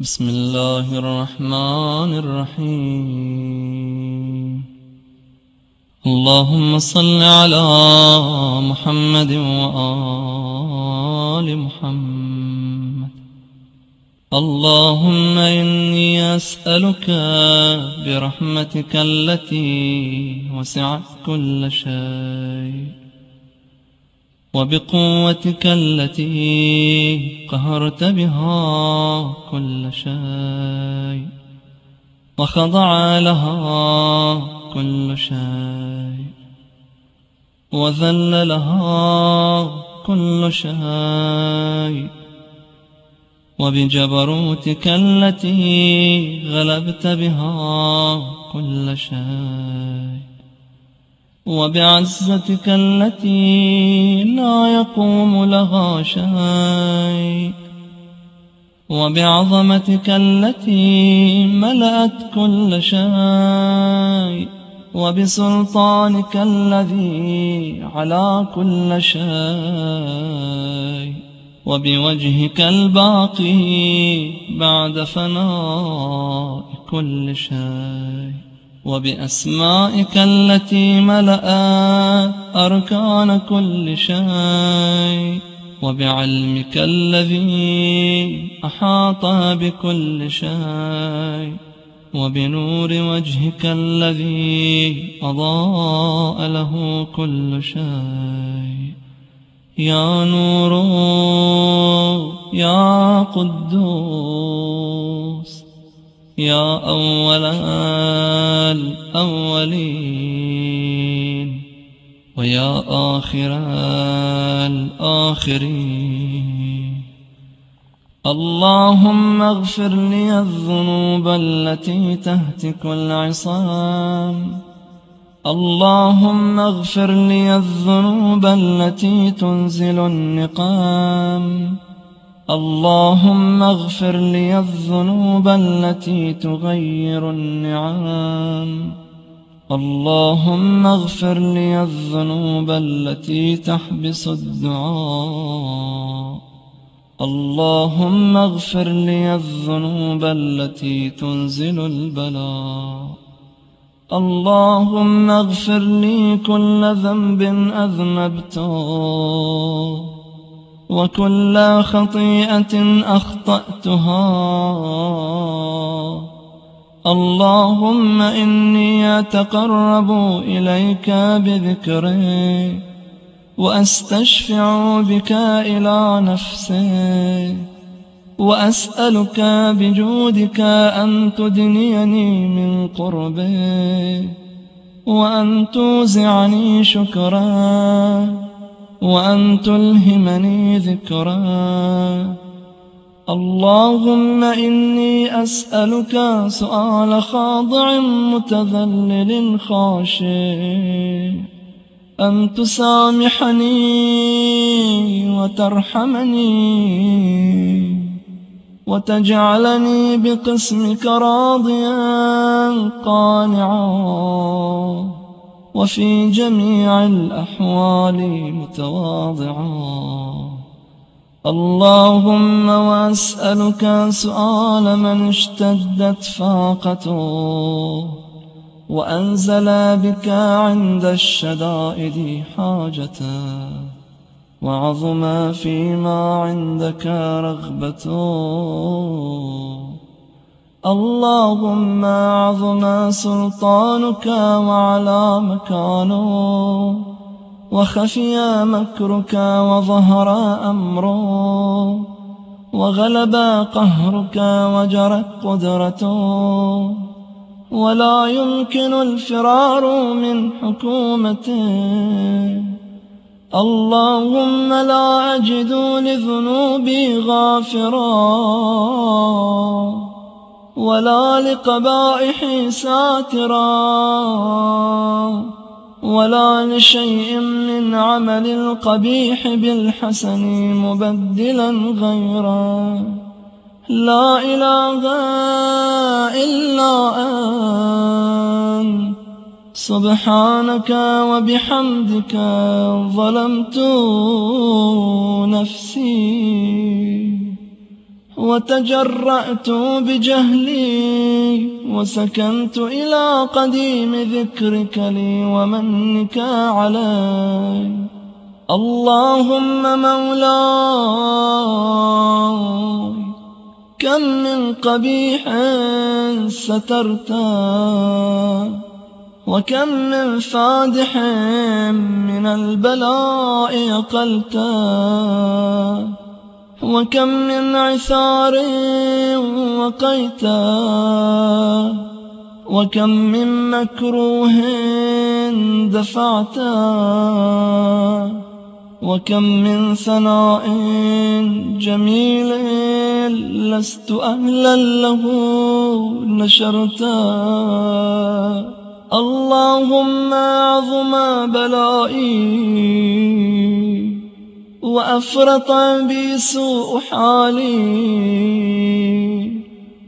بسم الله الرحمن الرحيم. اللهم صل على محمد وآل محمد. اللهم إني أسألك برحمتك التي وسعت كل شيء. وبقوتك التي قهرت بها كل شيء وخضع لها كل شيء وذل لها كل شيء وبجبروتك التي غلبت بها كل شيء وبعزتك التي لا يقوم لها شيء. وبعظمتك التي ملأت كل شيء. وبسلطانك الذي على كل شيء. وبوجهك الباقي بعد فناء كل شيء. وبأسمائك التي ملأت أركان كل شيء وبعلمك الذي أحاط بكل شيء وبنور وجهك الذي أضاء له كل شيء. يا نور يا قدوس يا أول الأولين ويا آخر الآخرين. اللهم اغفر لي الذنوب التي تهتك العصام. اللهم اغفر لي الذنوب التي تنزل النقام. اللهم اغفر لي الذنوب التي تغير النعام اللهم اغفر لي الذنوب التي تحبس الدعاء. اللهم اغفر لي الذنوب التي تنزل البلاء. اللهم اغفر لي كل ذنب أذنبته. وكل خطيئة أخطأتها. اللهم إني أتقرب إليك بذكري وأستشفع بك إلى نفسي وأسألك بجودك أن تدنيني من قربي وأن توزعني شكرا. وأن تلهمني ذكرا. اللهم إني أسألك سؤال خاضع متذلل خاشع. أن تسامحني وترحمني وتجعلني بقسمك راضيا قانعا. وفي جميع الأحوال متواضعا. اللهم وأسألك سؤال من اشتدت فاقته وأنزل بك عند الشدائد حاجته وعظم فيما عندك رغبته. اللهم عظم سلطانك وعلى مكانه وخفي مكرك وظهر أمره وغلب قهرك وجرت قدرته ولا يمكن الفرار من حكومته اللهم لا أجد لذنوبي غافرا. ولا لقبائح ساترا ولا لشيء من عمل القبيح بالحسن مبدلا غيرا. لا إله إلا أنت. سبحانك وبحمدك ظلمت نفسي. وتجرأت بجهلي وسكنت إلى قديم ذكرك لي ومنك علي. اللهم مولاي كم من قبيح سترتا وكم من فادح من البلاء أقلتا وكم من عثار وقيتا وكم من مكروه دفعتا وكم من ثناء جميل لست أهلا له نشرتا. اللهم عظم بلائي وأفرط بي سوء حالي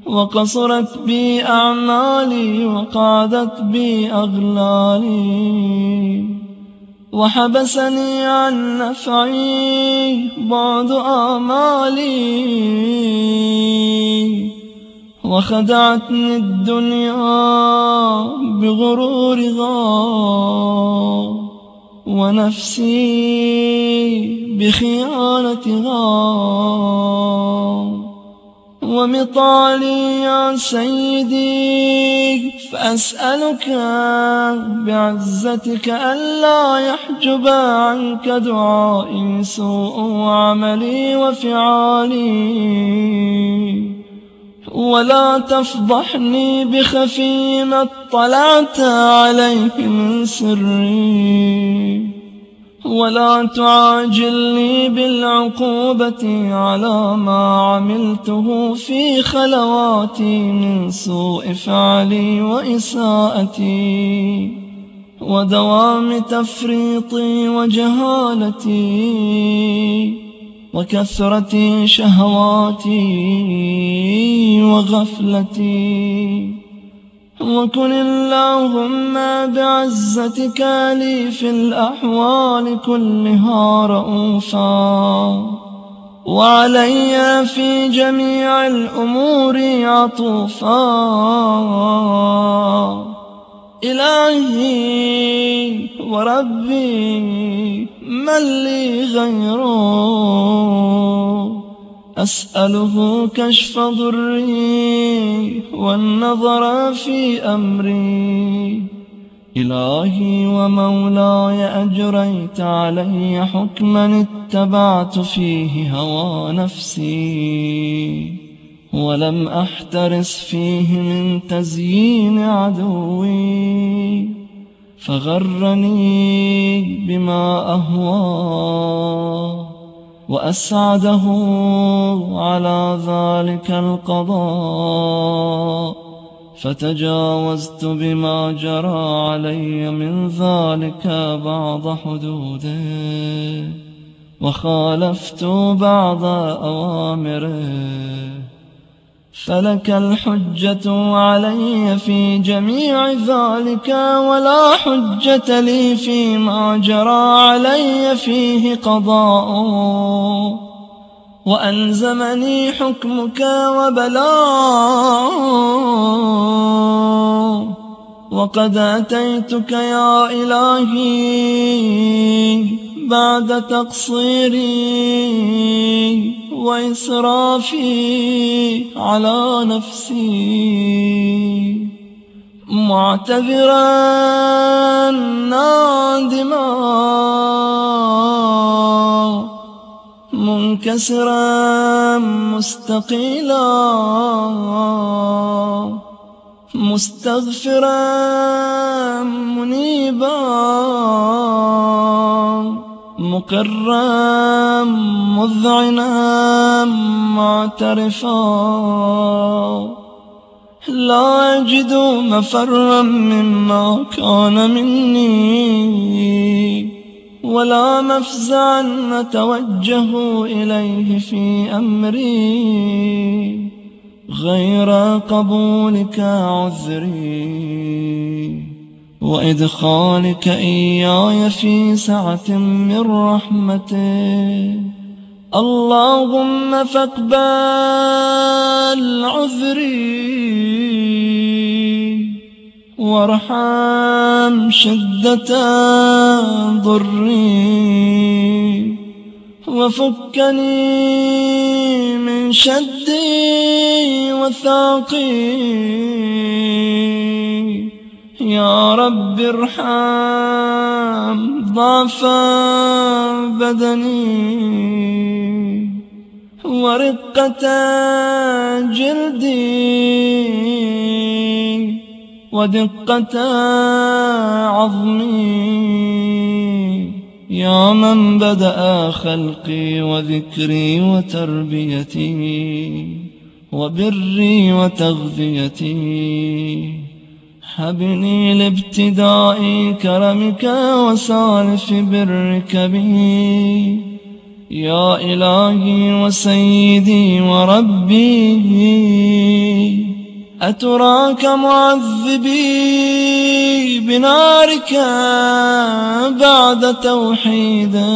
وقصرت بي أعمالي وقعدت بي أغلالي وحبسني عن نفعي بعض آمالي وخدعتني الدنيا بغرورها ونفسي بخيانتها ومطالي يا سيدي فأسألك بعزتك ألا يحجب عنك دعائي سوء عملي وفعالي. ولا تفضحني بخفي ما اطلعت عليه من سري. ولا تعاجلني بالعقوبة على ما عملته في خلواتي من سوء فعلي وإساءتي. ودوام تفريطي وجهالتي. وكثرة شهواتي وغفلتي وكن اللهم بعزتك لي في الأحوال كلها رؤوفا. وعلي في جميع الأمور عطوفا. إلهي وربي من لي غيره. أسأله كشف ضري والنظر في أمري. إلهي ومولاي أجريت علي حكما اتبعت فيه هوى نفسي. ولم أحترس فيه من تزيين عدوي فغرني بما أهوى وأسعده على ذلك القضاء فتجاوزت بما جرى علي من ذلك بعض حدوده وخالفت بعض أوامره. فلك الحجة علي في جميع ذلك ولا حجة لي فيما جرى علي فيه قضاء. وألزمني حكمك وبلاء. وقد أتيتك يا إلهي. بعد تقصيري وإسرافي على نفسي. معتذرا نادما منكسرا مستقيلا مستغفرا منيبا. مقرا مذعنا معترفا. لا أجد مفرا مما كان مني ولا مفزعا أتوجه إليه في أمري. غير قبولك عذري. وإدخالك إياي في سعة من رحمتك اللهم فاقبل عذري وارحم شدة ضري. وفكني من شدي وثاقي. يا رب ارحم ضعف بدني ورقة جلدي ودقة عظمي. يا من بدأ خلقي وذكري وتربيتي وبري وتغذيتي. حبني لابتداء كرمك وسالف برك بي. يا إلهي وسيدي وربي. أتراك معذبي بنارك بعد توحيده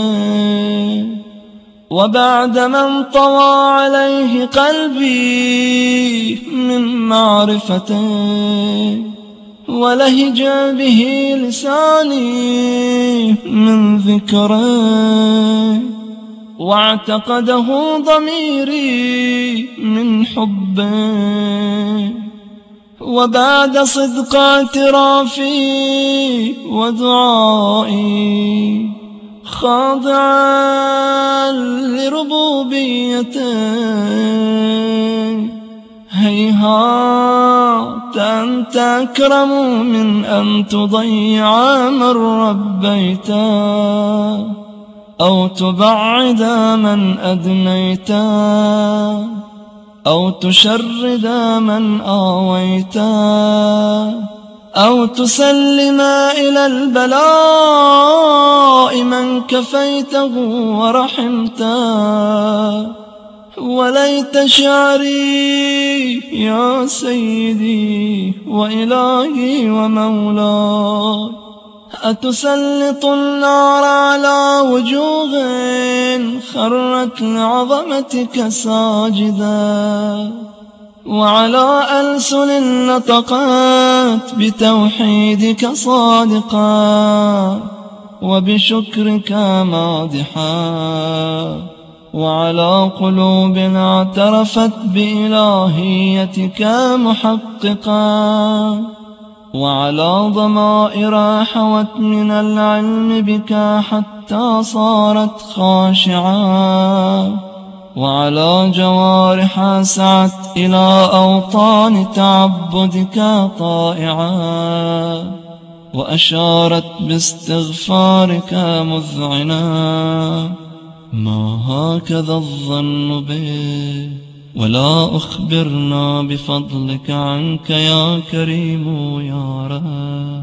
وبعد من طوى عليه قلبي من معرفته ولهج به لساني من ذكره واعتقده ضميري من حبه وبعد صدق اعترافي ودعائي خاضعا لربوبيته هيهات أنت أكرم من أن تضيع من ربيته أو تبعد من أدنيته أو تشرد من آويتا أو تسلم إلى البلاء من كفيته ورحمته وليت شعري يا سيدي وإلهي ومولاي. أتسلط النار على وجوه خرت لعظمتك ساجدا. وعلى ألسن نطقت بتوحيدك صادقا. وبشكرك مادحا. وعلى قلوب اعترفت بإلهيتك محققا وعلى ضمائر حوت من العلم بك حتى صارت خاشعا وعلى جوارح سعت إلى أوطان تعبدك طائعا وأشارت باستغفارك مذعنا ما هكذا الظن به ولا أخبرنا بفضلك عنك يا كريم يا رب.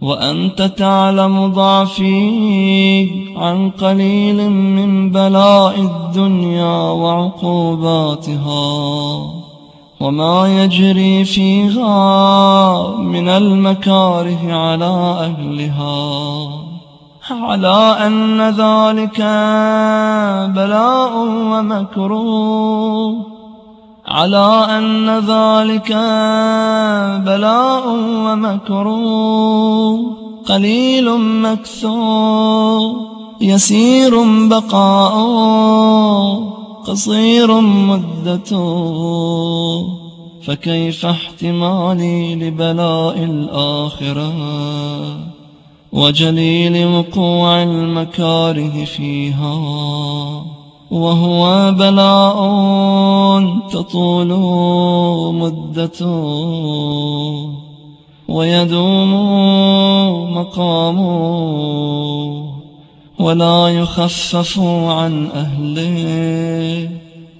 وأنت تعلم ضعفي عن قليل من بلاء الدنيا وعقوباتها. وما يجري فيها من المكاره على أهلها. على أن ذلك بلاء ومكروه على أن ذلك بلاء ومكروه قليل مكثور يسير بقاء قصير مدته فكيف احتمالي لبلاء الآخرة؟ وجليل وقوع المكاره فيها وهو بلاء تطول مدته ويدوم مقامه ولا يخفف عن أهله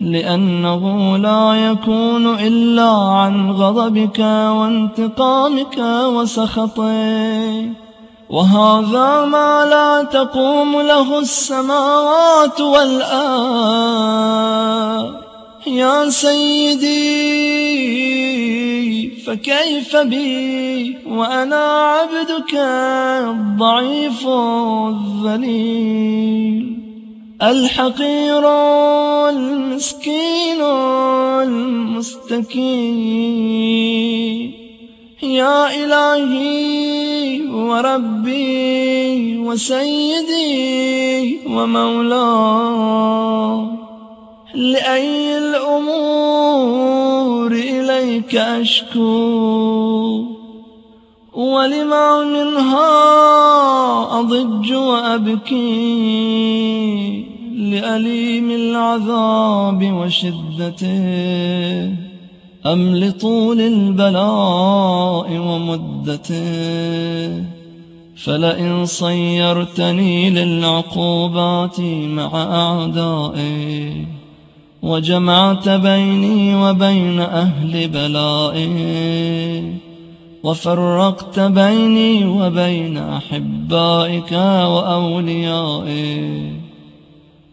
لأنه لا يكون إلا عن غضبك وانتقامك وسخطك وهذا ما لا تقوم له السماوات والآن يا سيدي فكيف بي؟ وأنا عبدك الضعيف الذليل. الحقير المسكين المستكين. يا إلهي وربي وسيدي ومولاي لأي الأمور إليك أشكو؟ ولما منها أضج وأبكي؟ لأليم العذاب وشدته. أم لطول البلاء ومدته فلئن صيرتني للعقوبات مع أعدائي وجمعت بيني وبين أهل بلائي وفرقت بيني وبين أحبائك وأوليائي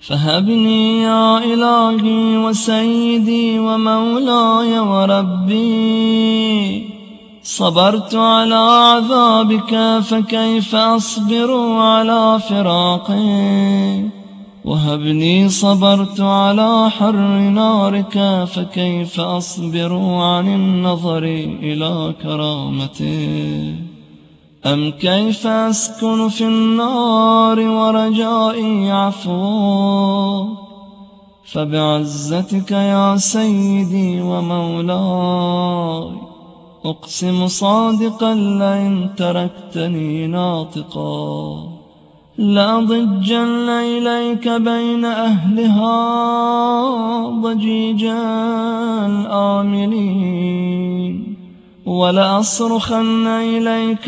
فهبني يا إلهي وسيدي ومولاي وربي. صبرت على عذابك فكيف أصبر على فراقي؟ وهبني صبرت على حر نارك فكيف أصبر عن النظر إلى كرامتك أم كيف أسكن في النار ورجائي عفو؟ فبعزتك يا سيدي ومولاي أقسم صادقا لئن تركتني ناطقا. لأضجن إليك بين أهلها ضجيجا الآمنين ولأصرخن إليك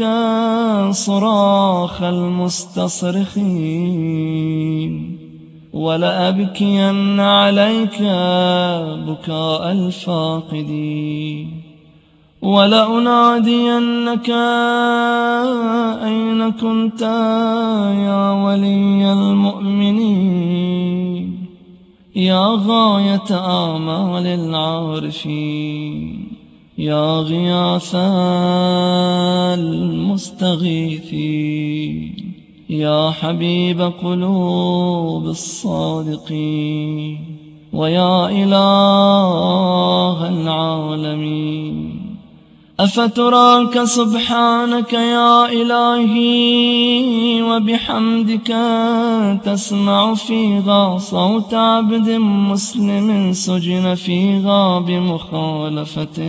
صراخ المستصرخين ولأبكين عليك بكاء الفاقدين ولأنادينك أين كنت يا ولي المؤمنين يا غاية آمال العارفين يا غياث المستغيثين يا حبيب قلوب الصادقين ويا إله العالمين. أفتراك سبحانك يا إلهي وبحمدك تسمع فيها صوت عبد مسلم سجن فيها بمخالفته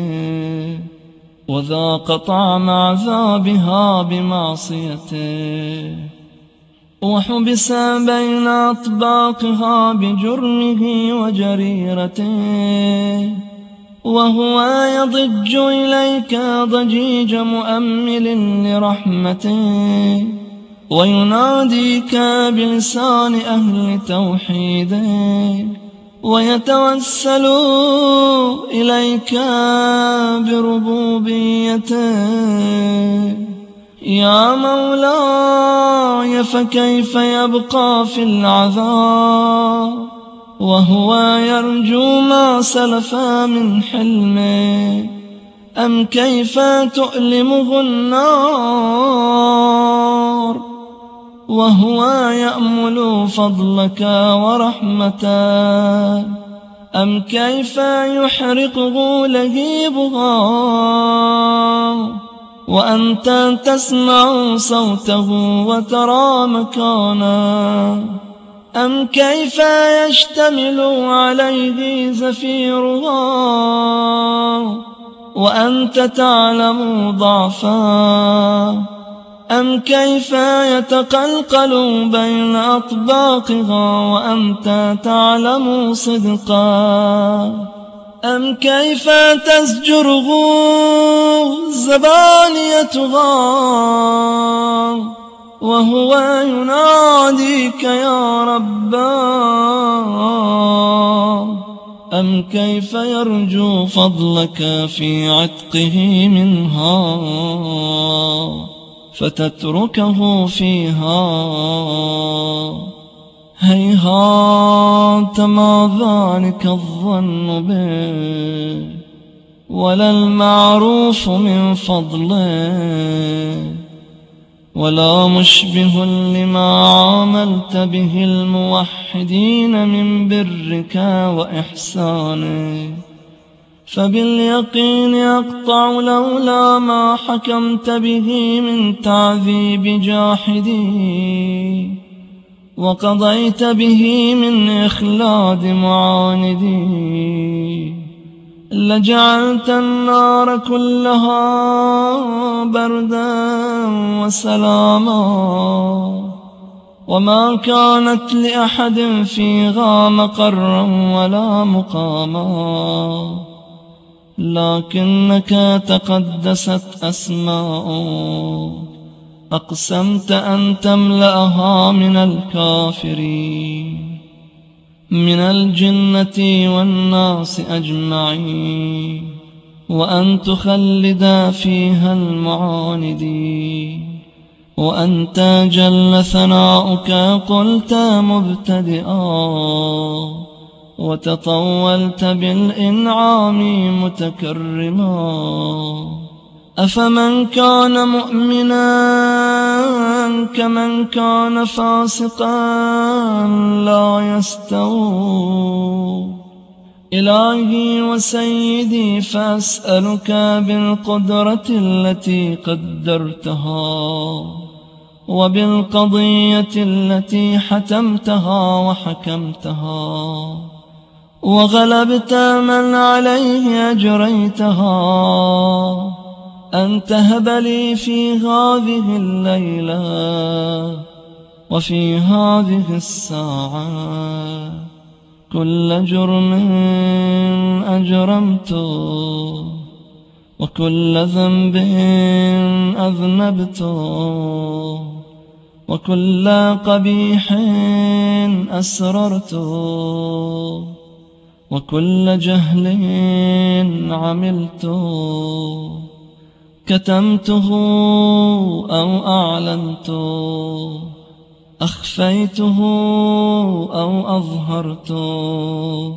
وذاق طعم عذابها بمعصيته وحبس بين أطباقها بجرمه وجريرته وهو يضج إليك ضجيج مؤمل لرحمته ويناديك بلسان أهل توحيده ويتوسل إليك بربوبيته. يا مولاي فكيف يبقى في العذاب؟ وهو يرجو ما سلف من حلمه أم كيف تؤلمه النار؟ وهو يأمل فضلك ورحمته. أم كيف يحرقه لهيبها؟ وأنت تسمع صوته وترى مكانه. أم كيف يشتمل عليه زفيرها وأنت تعلم ضعفا. أم كيف يتقلقل بين أطباقها وأنت تعلم صدقا؟ أم كيف تزجره زبانيتها؟ وهو يناديك يا ربا أم كيف يرجو فضلك في عتقه منها؟ فتتركه فيها. هيهات ما ذلك الظن به؟ ولا المعروف من فضله. ولا مشبه لما عاملت به الموحدين من برك وإحسانك فباليقين أقطع لولا ما حكمت به من تعذيب جاحدي. وقضيت به من إخلاد معاندي. لجعلت النار كلها بردا وسلاما. وما كانت لأحد فيها مقرا ولا مقاما. لكنك تقدست أسماء. أقسمت أن تملأها من الكافرين. من الجنة والناس أجمعين وأن تخلد فيها المعاندين وأنت جل ثناؤك قلت مبتدئا وتطولت بالإنعام متكرما أفمن كان مؤمنا كمن كان فاسقا لا يستووا إلهي وسيدي فأسألك بالقدرة التي قدرتها وبالقضية التي حتمتها وحكمتها. وغلبت من عليه أجريتها. أن تهب لي في هذه الليلة وفي هذه الساعة. كل جرم أجرمته وكل ذنب أذنبته وكل قبيح أسررته وكل جهل عملته كتمته أو أعلنته أخفيته أو أظهرته.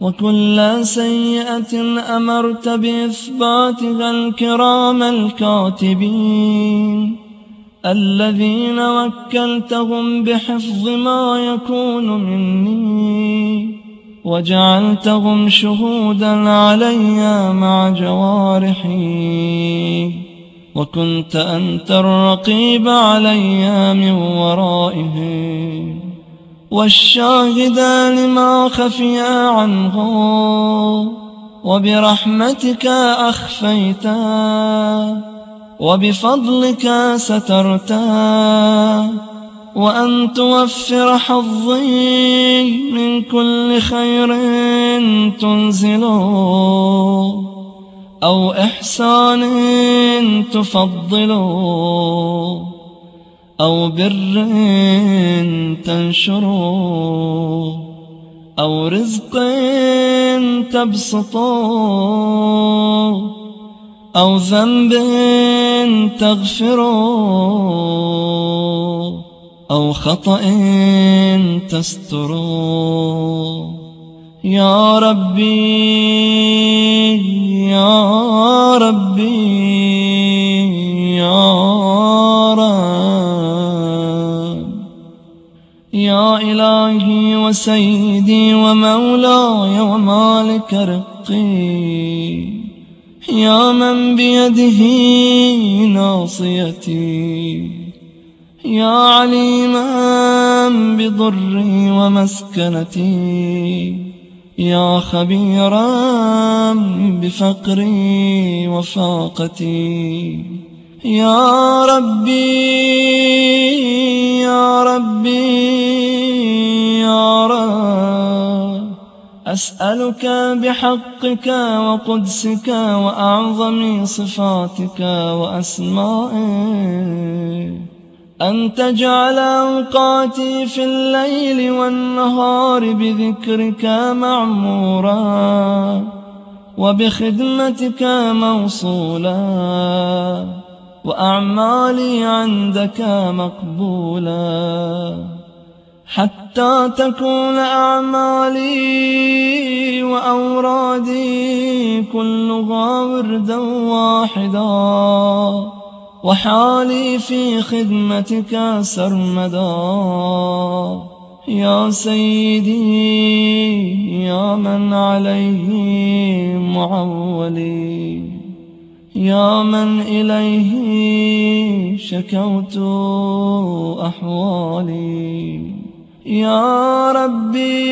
وكل سيئة أمرت بإثباتها الكرام الكاتبين الذين وكلتهم بحفظ ما يكون مني. وجعلتهم شهودا علي مع جوارحي. وكنت أنت الرقيب علي من ورائهم والشاهد لما خفي عنه. وبرحمتك أخفيتا. وبفضلك سترتا. وأن توفر حظي من كل خير تنزله أو إحسان تفضله أو بر تنشره أو رزق تبسطه أو ذنب تغفره. أو خطأ تستر يا ربي يا ربي يا رب. يا إلهي وسيدي ومولاي ومالك رقي. يا من بيده ناصيتي. يا عليما بضري ومسكنتي يا خبيرا بفقري وفاقتي يا ربي يا ربي يا رب أسألك بحقك وقدسك وأعظم صفاتك وأسمائك. أن تجعل أوقاتي في الليل والنهار بذكرك معمورا وبخدمتك موصولا وأعمالي عندك مقبولا حتى تكون أعمالي وأورادي كلها وردا واحدا. وحالي في خدمتك سرمدا. يا سيدي يا من عليه معولي. يا من إليه شكوت أحوالي. يا ربي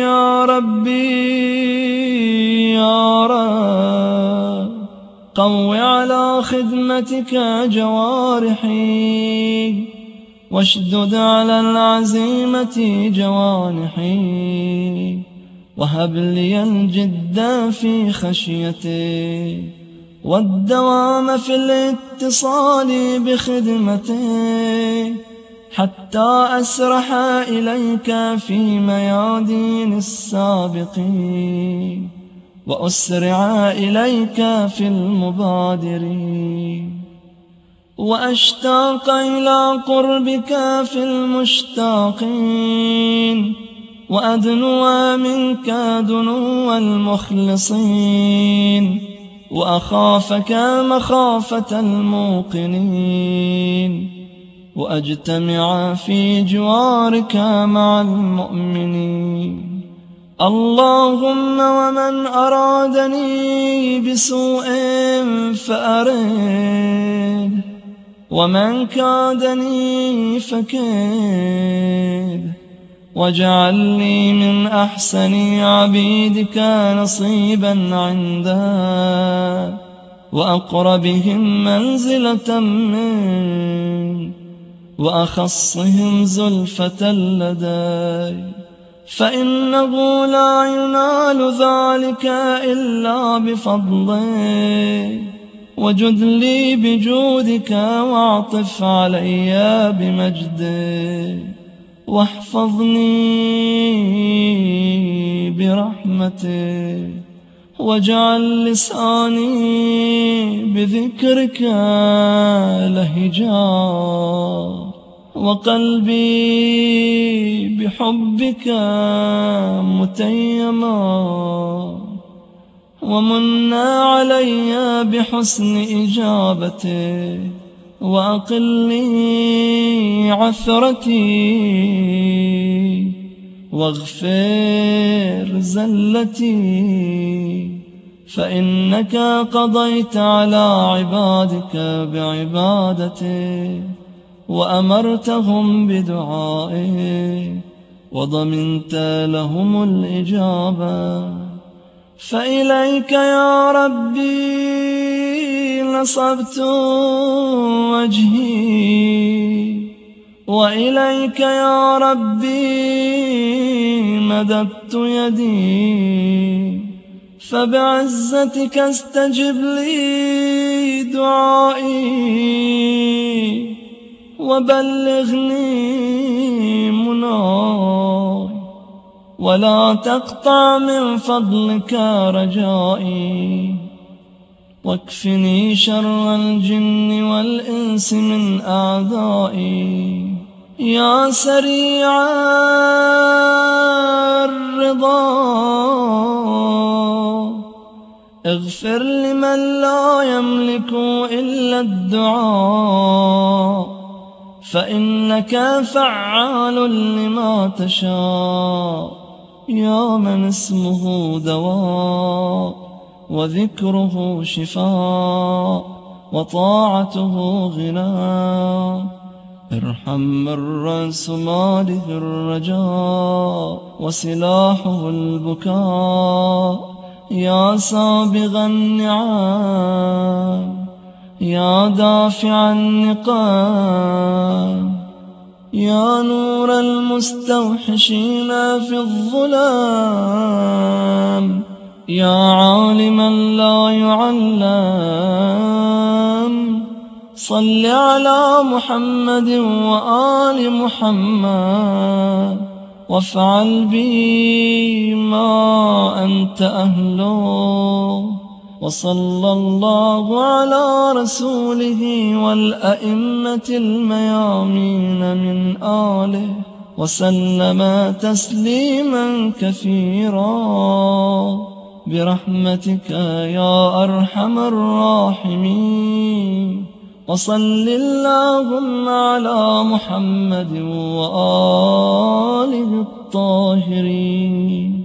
يا ربي يا رب. قو على خدمتك جوارحي واشدد على العزيمة جوانحي وهب لي الجد في خشيتي والدوام في الاتصال بخدمتي حتى أسرح إليك في ميادين السابقين. وأسرع إليك في المبادرين وأشتاق إلى قربك في المشتاقين وأدنو منك دنو المخلصين وأخافك مخافة الموقنين وأجتمع في جوارك مع المؤمنين اللهم ومن أرادني بسوء فأرد ومن كادني فكيد واجعل لي من أحسن عبيدك نصيبا عنده وأقربهم منزلة منك وأخصهم زلفة لدي فإنه لا ينال ذلك إلا بفضلك وجد لي بجودك وأعطف علي بمجدك واحفظني برحمتك واجعل لساني بذكرك لهجا وقلبي بحبك متيما ومن علي بحسن إجابته وأقلي عثرتي واغفر زلتي فإنك قضيت على عبادك بعبادتي. وأمرتهم بدعائي وضمنت لهم الإجابة. فإليك يا ربي نصبت وجهي. وإليك يا ربي مددت يدي. فبعزتك استجب لي دعائي. وبلغني مناي ولا تقطع من فضلك رجائي. واكفني شر الجن والإنس من أعدائي. يا سريع الرضا. اغفر لمن لا يملك إلا الدعاء. فإنك فعال لما تشاء. يا من اسمه دواء وذكره شفاء وطاعته غنى ارحم من رأس ماله الرجاء وسلاحه البكاء. يا سابغ النعام يا دافع النقام يا نور المستوحشين في الظلام يا عالما لا يعلم. صل على محمد وآل محمد وافعل بي ما أنت أهله. وصلى الله على رسوله والأئمة الميامين من آله وسلم تسليما كثيرا. برحمتك يا أرحم الراحمين. وصل اللهم على محمد وآله الطاهرين.